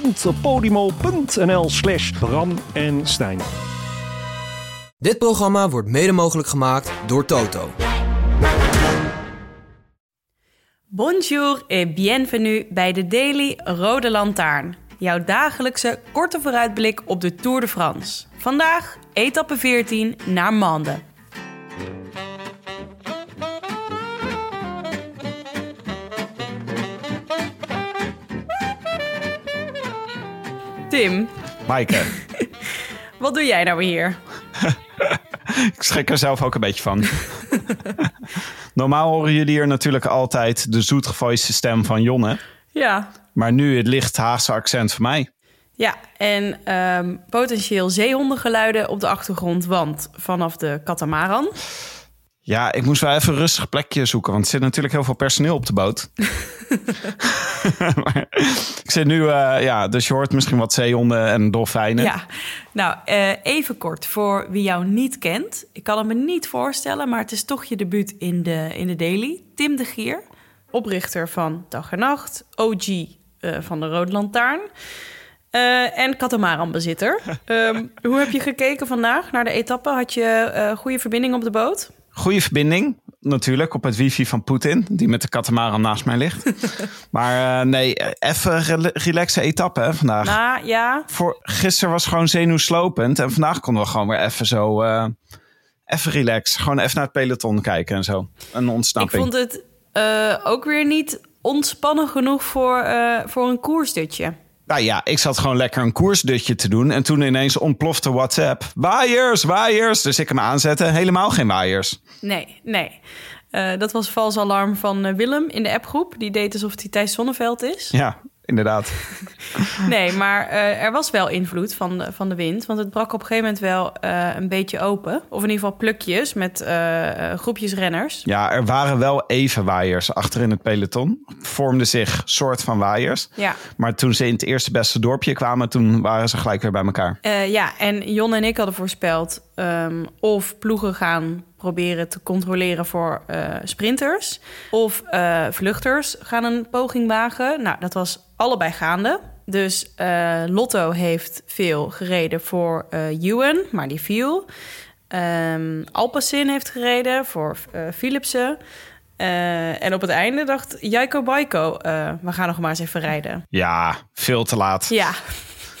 www.podimo.nl slash Bram en Stijn. Dit programma wordt mede mogelijk gemaakt door Toto. Bonjour et bienvenue bij de Daily Rode Lantaarn. Jouw dagelijkse korte vooruitblik op de Tour de France. Vandaag etappe 14 naar Mande. Tim, Maaike, wat doe jij nou hier? ik schrik er zelf ook een beetje van. Normaal horen jullie hier natuurlijk altijd de zoetgevoiste stem van Jonne. Ja, Maar nu het licht Haagse accent van mij. Ja, en ehm, potentieel zeehondengeluiden op de achtergrond, want vanaf de katamaran. Ja, ik moest wel even een rustig plekje zoeken, want er zit natuurlijk heel veel personeel op de boot. Maar ik zit nu, eh, ja, dus je hoort misschien wat zeehonden en dolfijnen. Ja, nou, eh, even kort voor wie jou niet kent. Ik kan het me niet voorstellen, maar het is toch je debuut in de, in de Daily. Tim de Gier, oprichter van Dag en Nacht, OG eh, van de Rode Lantaarn. en katamaranbezitter. Ehm hoe heb je gekeken vandaag naar de etappe? Had je goede verbinding op de boot? Goede verbinding, natuurlijk, op het wifi van Poetin, die met de katamaran naast mij ligt. maar eh, nee, even rela- relaxe etappe hè, vandaag. Nou ja, Voor, gisteren was gewoon zenuwslopend en vandaag konden we gewoon weer even zo, eh, even relax. Gewoon even naar het peloton kijken en zo. Een ik ontsnapping. vond het eh, ook weer niet ontspannen genoeg voor, voor een koersdutje. Nou ja, ik zat gewoon lekker een koersdutje te doen. En toen ineens ontplofte WhatsApp. Waaiers, waaiers. Dus ik hem aanzetten. Helemaal geen waaiers. Nee, nee. Eh, dat was vals alarm van eh, Willem in de appgroep. Die deed alsof hij Thijs Zonneveld is. Ja, inderdaad. Nee, maar eh, er was wel invloed van de, van de wind. Want het brak op een gegeven moment wel eh, een beetje open. Of in ieder geval plukjes met eh, groepjes renners. Ja, er waren wel even waaiers achter in het peloton. Vormden zich soort van waaiers. Ja. Maar toen ze in het eerste beste dorpje kwamen, toen waren ze gelijk weer bij elkaar. Ja, en Jon en ik hadden voorspeld ehm, of ploegen gaan proberen te controleren voor eh, sprinters. Of eh, vluchters gaan een poging wagen. Nou, dat was allebei gaande. Dus eh, Lotto heeft veel gereden voor Ewan, maar die viel. Ehm Alpecin heeft gereden voor Philipsen. En op het einde dacht Jaiko Baiko, we gaan nog maar eens even rijden. Ja, veel te laat. Ja,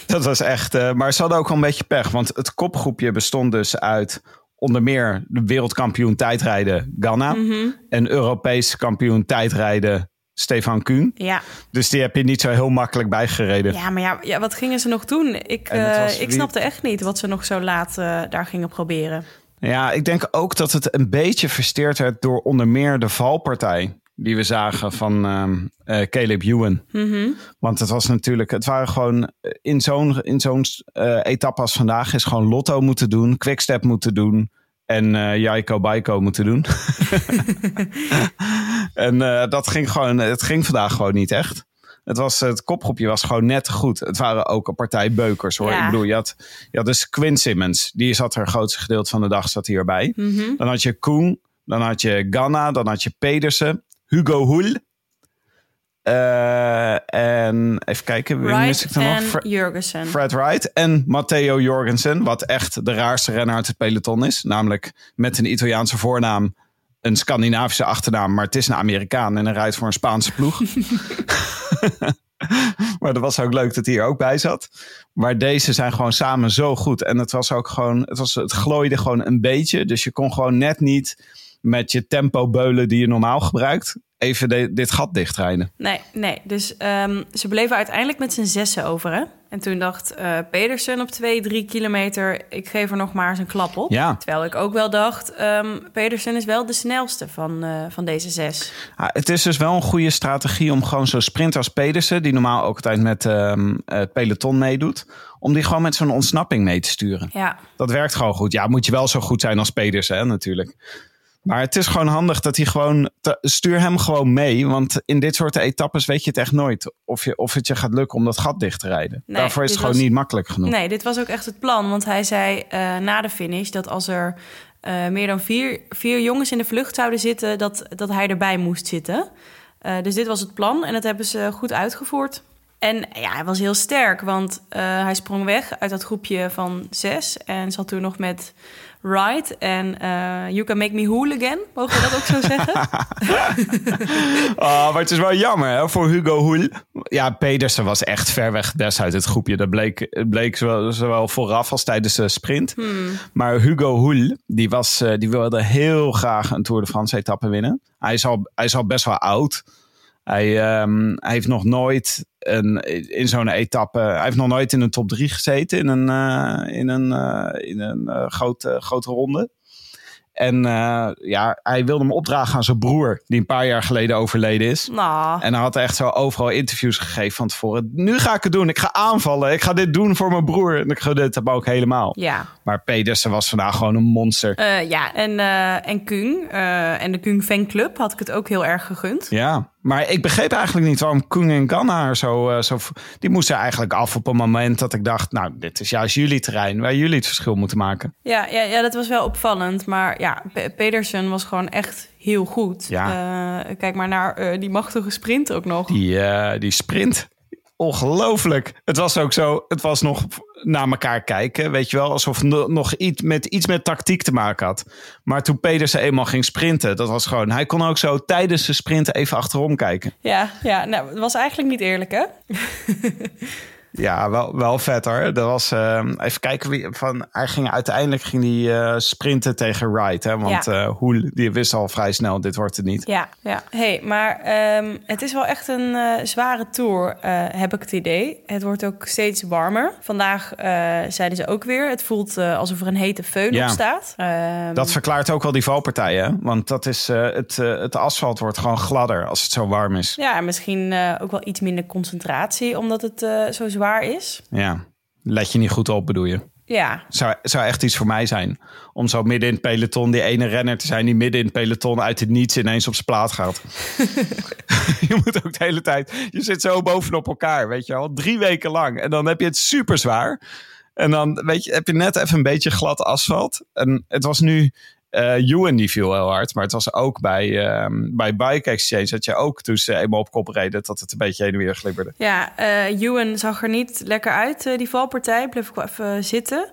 Dat was echt. maar ze hadden ook wel een beetje pech. Want het kopgroepje bestond dus uit onder meer de wereldkampioen tijdrijden Ganna. En Europees kampioen tijdrijden Stefan Kuhn. ja. Dus die heb je niet zo heel makkelijk bijgereden. Ja, maar ja, ja, wat gingen ze nog doen? Ik, eh, ik wie- snapte echt niet wat ze nog zo laat eh, daar gingen proberen. Ja, ik denk ook dat het een beetje versteerd werd door onder meer de valpartij die we zagen van ehm, eh, Caleb Ewan. Want het was natuurlijk, het waren gewoon eh, in zo'n in zo'n eh, etappe als vandaag is gewoon Lotto moeten doen, Quickstep moeten doen en eh Jaiko Baiko moeten doen. en dat ging gewoon, het ging vandaag gewoon niet echt. Het, was, het kopgroepje was gewoon net goed. Het waren ook een partij beukers hoor. Ja. Ik bedoel, je had, je had dus Quinn Simmons. Die zat er het grootste gedeelte van de dag zat hierbij. Dan had je Koen. Dan had je Ganna. Dan had je Pedersen. Hugo Hoel. Eh, en even kijken. Wie mis ik Wright er nog? en Fre- Jurgensen. Fred Wright en Matteo Jorgensen. Wat echt de raarste renner uit het peloton is. Namelijk met een Italiaanse voornaam. Een Scandinavische achternaam. Maar het is een Amerikaan. En hij rijdt voor een Spaanse ploeg. maar dat was ook leuk dat hij er ook bij zat. Maar deze zijn gewoon samen zo goed. En het was ook gewoon, het, was, het glooide gewoon een beetje. Dus je kon gewoon net niet met je tempo beulen die je normaal gebruikt. Even de- dit gat dichtrijden. Nee, nee. Dus ehm, ze bleven uiteindelijk met z'n zessen over, hè? En toen dacht uh, Pedersen op twee, drie kilometer... ik geef er nog maar eens een klap op. Ja. Terwijl ik ook wel dacht... Um, Pedersen is wel de snelste van, uh, van deze zes. Ja, het is dus wel een goede strategie om gewoon zo'n sprint als Pedersen... die normaal ook altijd met um, het peloton meedoet... om die gewoon met zo'n ontsnapping mee te sturen. Ja. Dat werkt gewoon goed. Ja, moet je wel zo goed zijn als Pedersen hè, natuurlijk. Maar het is gewoon handig dat hij gewoon. Stuur hem gewoon mee. Want in dit soort etappes weet je het echt nooit. Of, je, of het je gaat lukken om dat gat dicht te rijden. Nee, Daarvoor is het gewoon was- niet makkelijk genoeg. Nee, dit was ook echt het plan. Want hij zei eh, na de finish dat als er eh, meer dan vier, vier jongens in de vlucht zouden zitten, dat, dat hij erbij moest zitten. Eh, dus dit was het plan en dat hebben ze goed uitgevoerd. En ja, hij was heel sterk, want hij sprong weg uit dat groepje van zes en zat toen nog met Wright en eh, You Can Make Me Whole Again. Mogen we dat ook zo zeggen? Oh, maar het is wel jammer hè, voor Hugo Hoel. Ja, Pedersen was echt ver weg best uit het groepje. Dat bleek, bleek zowel, zowel vooraf als tijdens de sprint. Maar Hugo Hoel, die, was, eh, die wilde heel graag een Tour de France etappe winnen. Hij is al, hij is al best wel oud. Hij, ehm, hij heeft nog nooit een, in zo'n etappe. Hij heeft nog nooit in een top 3 gezeten in een, eh, in een, eh, in een eh, grote, grote ronde. En ja, hij wilde hem opdragen aan zijn broer, die een paar jaar geleden overleden is. nou, En hij had echt zo overal interviews gegeven van tevoren. Nu ga ik het doen. Ik ga aanvallen. Ik ga dit doen voor mijn broer. En ik ga dit hem ook helemaal. ja. Maar Pedersen was vandaag gewoon een monster. Ja, en, en Kung en de Kung fanclub had ik het ook heel erg gegund. Ja, maar ik begreep eigenlijk niet waarom Koen en Ganna zo, eh, zo... Die moesten eigenlijk af op een moment dat ik dacht... Nou, dit is juist jullie terrein waar jullie het verschil moeten maken. Ja, ja, ja, dat was wel opvallend. Maar ja, Pe- Pedersen was gewoon echt heel goed. Ja. Eh, kijk maar naar eh, die machtige sprint ook nog. Die, die sprint. Ongelooflijk. Het was ook zo, het was nog naar elkaar kijken, weet je wel, alsof het no- nog iets met, iets met tactiek te maken had. Maar toen Pedersen eenmaal ging sprinten, dat was gewoon, hij kon ook zo tijdens de sprint even achterom kijken. Ja, ja nou, het was eigenlijk niet eerlijk, hè? Ja, wel, wel vet hoor. Dat was, eh, even kijken, wie, van, hij ging uiteindelijk ging hij, eh, sprinten tegen Wright, hè, want Ja. eh, Hoel, die wist al vrij snel, dit wordt het niet. Ja, ja. hey, maar ehm, het is wel echt een eh, zware tour, heb ik het idee. Het wordt ook steeds warmer. Vandaag zeiden ze ook weer, het voelt alsof er een hete Ja. op staat. Ehm, Dat verklaart ook wel die valpartijen, want dat is, het, het asfalt wordt gewoon gladder als het zo warm is. Ja, en misschien ook wel iets minder concentratie, omdat het zo zwaar is. Ja, let je niet goed op, bedoel je? Ja, Zou, zou echt iets voor mij zijn. Om zo midden in het peloton die ene renner te zijn... die midden in het peloton uit het niets ineens op zijn plaat gaat. je moet ook de hele tijd... Je zit zo bovenop elkaar, weet je wel. Drie weken lang. En dan heb je het super zwaar. En dan weet je, heb je net even een beetje glad asfalt. En het was nu... Ewan die viel heel hard. Maar het was ook bij, ehm, bij Bike Exchange... dat je ook toen ze eenmaal op kop reden... dat het een beetje heen en weer glibberde. Ja, Ewan zag er niet lekker uit, eh, die valpartij. Bleef ik wel even zitten.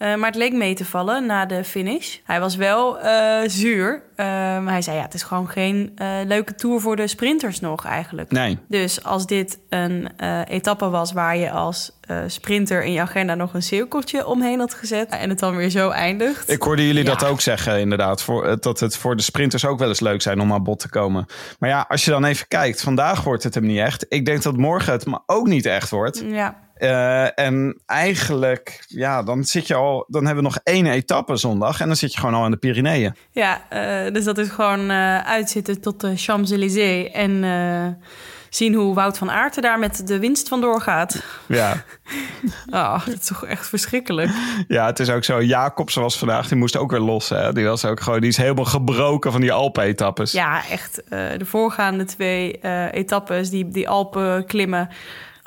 Eh, maar het leek mee te vallen na de finish. Hij was wel eh, zuur. Ehm, hij zei, ja, het is gewoon geen eh, leuke tour voor de sprinters nog eigenlijk. Nee. Dus als dit een etappe was waar je als sprinter in je agenda nog een cirkeltje omheen had gezet... en het dan weer zo eindigt. Ik hoorde jullie Ja. dat ook zeggen, inderdaad. Voor, dat het voor de sprinters ook wel eens leuk zijn om aan bod te komen. Maar ja, als je dan even kijkt, vandaag wordt het hem niet echt. Ik denk dat morgen het me ook niet echt wordt. Ja, Eh, en eigenlijk, ja, dan zit je al. Dan hebben we nog één etappe zondag. En dan zit je gewoon al aan de Pyreneeën. ja eh, dus dat is gewoon eh, uitzitten tot de Champs-Élysées... en zien hoe Wout van Aert er daar met de winst vandoor gaat. Ja. Oh, dat is toch echt verschrikkelijk. ja, het is ook zo. Jacobsen was vandaag, die moest ook weer los. Hè? Die was ook gewoon, die is helemaal gebroken van die Alpen-etappes. Ja, echt. de voorgaande twee etappes, die, die Alpen klimmen.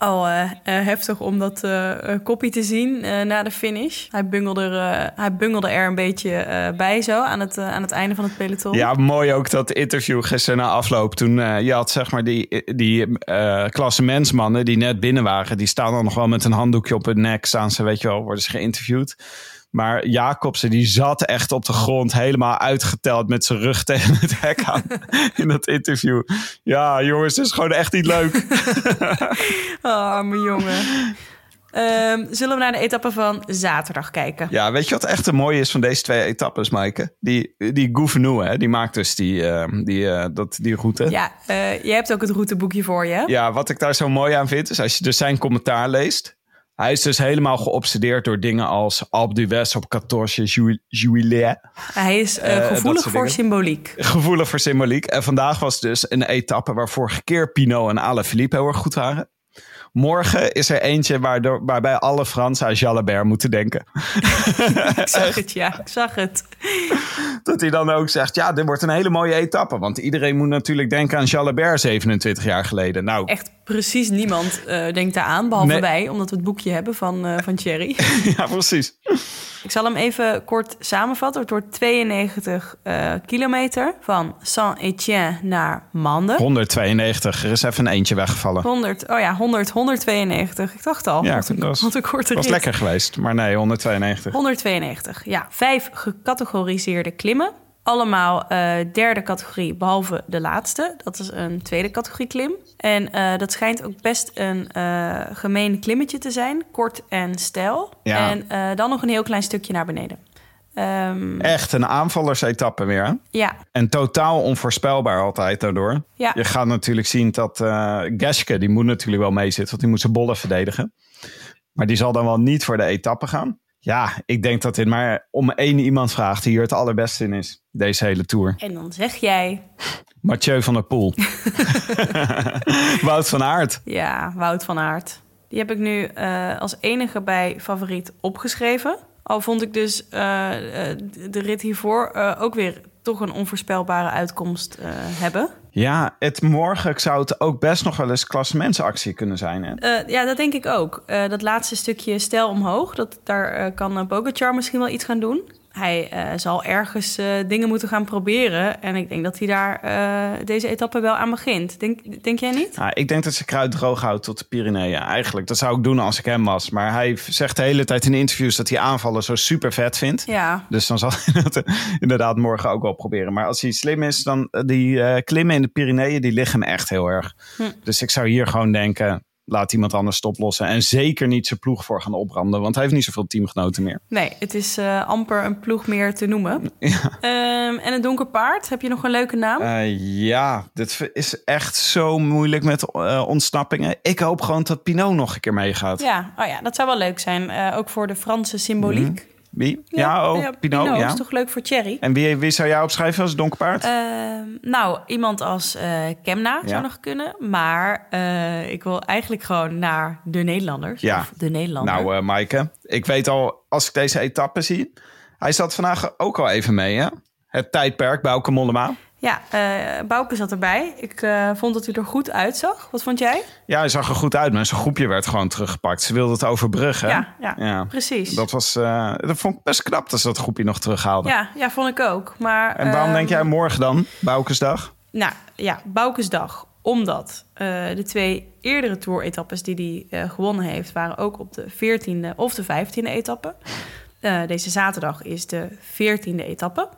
Al eh, eh, heftig om dat eh koppie te zien na de finish. Hij bungelde, er, hij bungelde er een beetje bij zo aan het, aan het einde van het peloton. Ja, mooi ook dat interview gisteren na afloop. Toen je had zeg maar die, die klassementsmannen die net binnen waren. Die staan dan nog wel met een handdoekje op hun nek. Staan ze, weet je wel, worden ze geïnterviewd. Maar Jacobsen die zat echt op de grond helemaal uitgeteld met zijn rug tegen het hek aan in dat interview. Ja, jongens, het is gewoon echt niet leuk. Oh, mijn jongen. Ehm, zullen we naar de etappe van zaterdag kijken? Ja, weet je wat echt het mooie is van deze twee etappes, Maaike? Die, die Gouvenou, hè, die maakt dus die, eh, die, eh, dat, die route. Ja, eh, je hebt ook het routeboekje voor je. Ja, wat ik daar zo mooi aan vind, is als je dus zijn commentaar leest. Hij is dus helemaal geobsedeerd door dingen als Alpe op 14 ju- juillet. Hij is eh, Eh, gevoelig voor symboliek. Gevoelig voor symboliek. En vandaag was dus een etappe waar vorige keer Pinot en Alaphilippe heel erg goed waren. Morgen is er eentje waardoor, waarbij alle Fransen aan Jalabert moeten denken. Ik zag het, ja. Ik zag het. Dat hij dan ook zegt, ja, dit wordt een hele mooie etappe. Want iedereen moet natuurlijk denken aan Jalabert 27 jaar geleden. Nou, Echt precies niemand eh, denkt daar aan, behalve Nee. wij, omdat we het boekje hebben van, eh, van Thierry. ja, precies. Ik zal hem even kort samenvatten. Het wordt 92 eh, kilometer van Saint-Étienne naar Mande. 192, er is even een eentje weggevallen. 100, oh ja, 100, 192. Ik dacht al, Ja, wat, een, dat was- wat een korte was lekker geweest, maar nee, 192. 192, ja. Vijf gecategoriseerde klimmen. Allemaal eh, derde categorie, behalve de laatste. Dat is een tweede categorie klim. En eh, dat schijnt ook best een eh, gemeen klimmetje te zijn. Kort en stijl. Ja. En dan nog een heel klein stukje naar beneden. Ehm, Echt een aanvallersetappe weer. hè? ja, En totaal onvoorspelbaar altijd daardoor. Ja. Je gaat natuurlijk zien dat eh Geske, die moet natuurlijk wel meezitten, want die moet zijn bollen verdedigen. Maar die zal dan wel niet voor de etappe gaan. Ja, ik denk dat dit maar om één iemand vraagt die hier het allerbeste in is. Deze hele tour. en dan zeg jij... Mathieu van der Poel. Wout van Aert. Ja, Wout van Aert. Die heb ik nu eh, als enige bij favoriet opgeschreven. Al vond ik dus eh, eh, de rit hiervoor ook weer toch een onvoorspelbare uitkomst eh, hebben. Ja, het morgen zou het ook best nog wel eens klassementsactie kunnen zijn. Hè? Eh, ja, dat denk ik ook. Eh, dat laatste stukje stijl omhoog, dat, daar kan Pogacar misschien wel iets gaan doen. Hij eh, zal ergens eh, dingen moeten gaan proberen. En ik denk dat hij daar eh, deze etappe wel aan begint. Denk, denk jij niet? Ja, ik denk dat ze kruid droog houdt tot de Pyreneeën. Eigenlijk, dat zou ik doen als ik hem was. Maar hij zegt de hele tijd in interviews dat hij aanvallen zo super vet vindt. Ja, Dus dan zal hij dat inderdaad morgen ook wel proberen. Maar als hij slim is, dan die klimmen in de Pyreneeën, die liggen hem echt heel erg. Hm. Dus ik zou hier gewoon denken, laat iemand anders stoplossen. En zeker niet zijn ploeg voor gaan opbranden, want hij heeft niet zoveel teamgenoten meer. nee, het is eh, amper een ploeg meer te noemen. Ehm, en het donker paard, heb je nog een leuke naam? Eh, ja, dit is echt zo moeilijk met eh, ontsnappingen. Ik hoop gewoon dat Pinot nog een keer meegaat. Ja, oh ja, dat zou wel leuk zijn. Eh, ook voor de Franse symboliek. Wie? Ja, oh, Pinot. ja. is toch leuk voor Thierry? En wie, wie zou jij opschrijven als donkerpaard? Ehm, nou, iemand als eh, Kemna Ja. zou nog kunnen. Maar eh, ik wil eigenlijk gewoon naar de Nederlanders. Ja. Of de Nederlander. Nou, eh Maaike, ik weet al, als ik deze etappe zie... Hij zat vandaag ook al even mee, hè? Het tijdperk, Bauke Mollema. Ja, eh Bouke zat erbij. Ik eh, vond dat hij er goed uitzag. Wat vond jij? Ja, hij zag er goed uit, maar zijn groepje werd gewoon teruggepakt. Ze wilden het overbruggen. Ja, ja, precies. Dat, was, eh, dat vond ik best knap dat ze dat groepje nog terughaalden. Ja, ja, vond ik ook. Maar, En waarom ehm, denk jij morgen dan, Boukesdag? Nou ja, Boukesdag. Omdat de twee eerdere tour-etappes die hij gewonnen heeft... waren ook op de 14e of de 15e etappe. Deze zaterdag is de 14e etappe.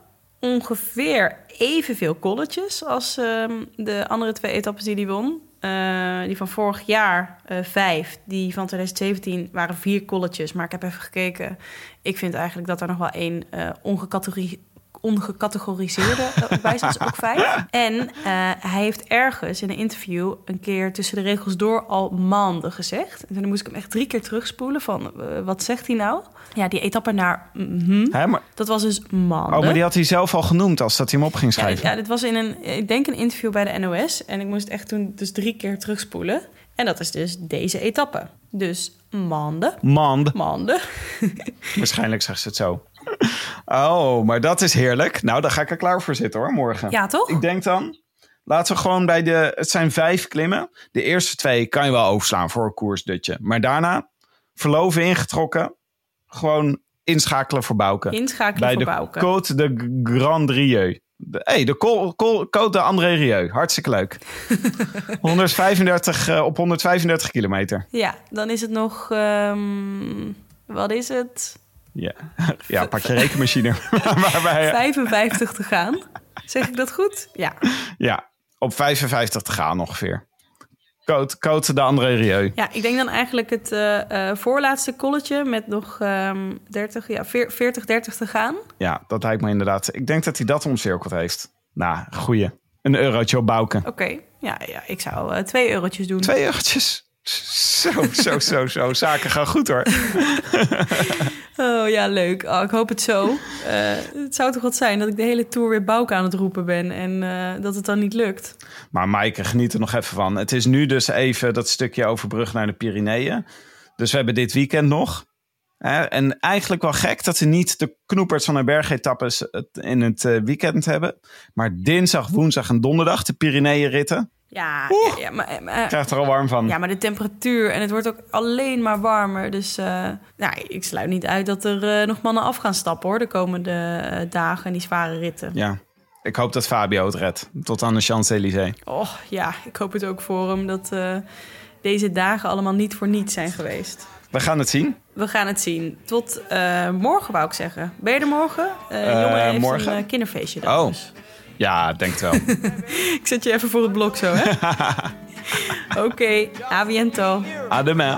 Ongeveer evenveel kolletjes als ehm, de andere twee etappes die hij won. Eh, die van vorig jaar eh, vijf, die van 2017 waren vier kolletjes. Maar ik heb even gekeken. Ik vind eigenlijk dat er nog wel één eh ongecategori- ongecategoriseerde eh, dus ook vijf. En eh, hij heeft ergens in een interview een keer tussen de regels door al maanden gezegd. En toen moest ik hem echt drie keer terugspoelen van eh, wat zegt hij nou? Ja, die etappe naar mhm, Hè, maar, dat was dus maanden. oh, maar die had hij zelf al genoemd als dat hij hem op ging Ja, schrijven. ja, dit was in een, ik denk een interview bij de NOS. En ik moest echt toen dus drie keer terugspoelen. En dat is dus deze etappe. Dus maanden. Mand. Maanden. Waarschijnlijk zegt ze het zo. Oh, maar dat is heerlijk. Nou, daar ga ik er klaar voor zitten hoor, morgen. Ja, toch? Ik denk dan, laten we gewoon bij de... Het zijn vijf klimmen. De eerste twee kan je wel overslaan voor een koersdutje. Maar daarna, verloven ingetrokken. Gewoon inschakelen voor Bouke. Inschakelen bij voor de Bouke. Côte de Grand Rieu. De, hey, de Col, Col, Côte de André Rieu. Hartstikke leuk. 135, eh, op 135 kilometer. Ja, dan is het nog... ehm, wat is het? Ja, ja pak je rekenmachine. Waarbij, 55 te gaan. Zeg ik dat goed? Ja. ja, op 55 te gaan ongeveer. Côte, Côte de André Rieu. Ja, ik denk dan eigenlijk het eh, eh, voorlaatste kolletje met nog ehm 30, ja, 40, 30 te gaan. Ja, dat lijkt me inderdaad. Ik denk dat hij dat omcirkeld heeft. Nou, goeie. Een eurotje op Bouke. Oké, ja, ja, ik zou eh, twee eurotjes doen. Twee eurotjes. Zo, zo, zo, zo. Zaken gaan goed hoor. Oh ja, leuk. Oh, ik hoop het zo. Eh, het zou toch wat zijn dat ik de hele tour weer Bouke aan het roepen ben en eh, dat het dan niet lukt. Maar Maaike, geniet er nog even van. Het is nu dus even dat stukje overbrug naar de Pyreneeën. Dus we hebben dit weekend nog. Hè, en eigenlijk wel gek dat ze niet de knoeperts van de bergetappes in het eh, weekend hebben. Maar dinsdag, woensdag en donderdag de Pyreneeën-ritten. Ja, ja, ja, maar, maar- Krijgt er al warm van. ja, maar de temperatuur en het wordt ook alleen maar warmer. Dus eh, nou, ik sluit niet uit dat er eh, nog mannen af gaan stappen hoor, de komende eh, dagen en die zware ritten. Ja. Ik hoop dat Fabio het redt. Tot aan de Champs-Élysées. Oh ja, ik hoop het ook voor hem dat eh, deze dagen allemaal niet voor niets zijn geweest. We gaan het zien. We gaan het zien. Tot eh, morgen wou ik zeggen. Ben je er morgen? Eh Eh, jongen heeft morgen? een eh, kinderfeestje. dan Oh. dus. Ja, denk het wel. Ik zet je even voor het blok zo, hè? Oké, a biento. À demain.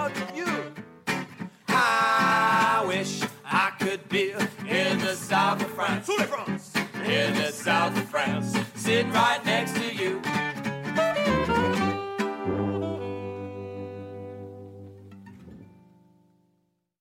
I wish I could be in the south of France. In the south of France. Sitting right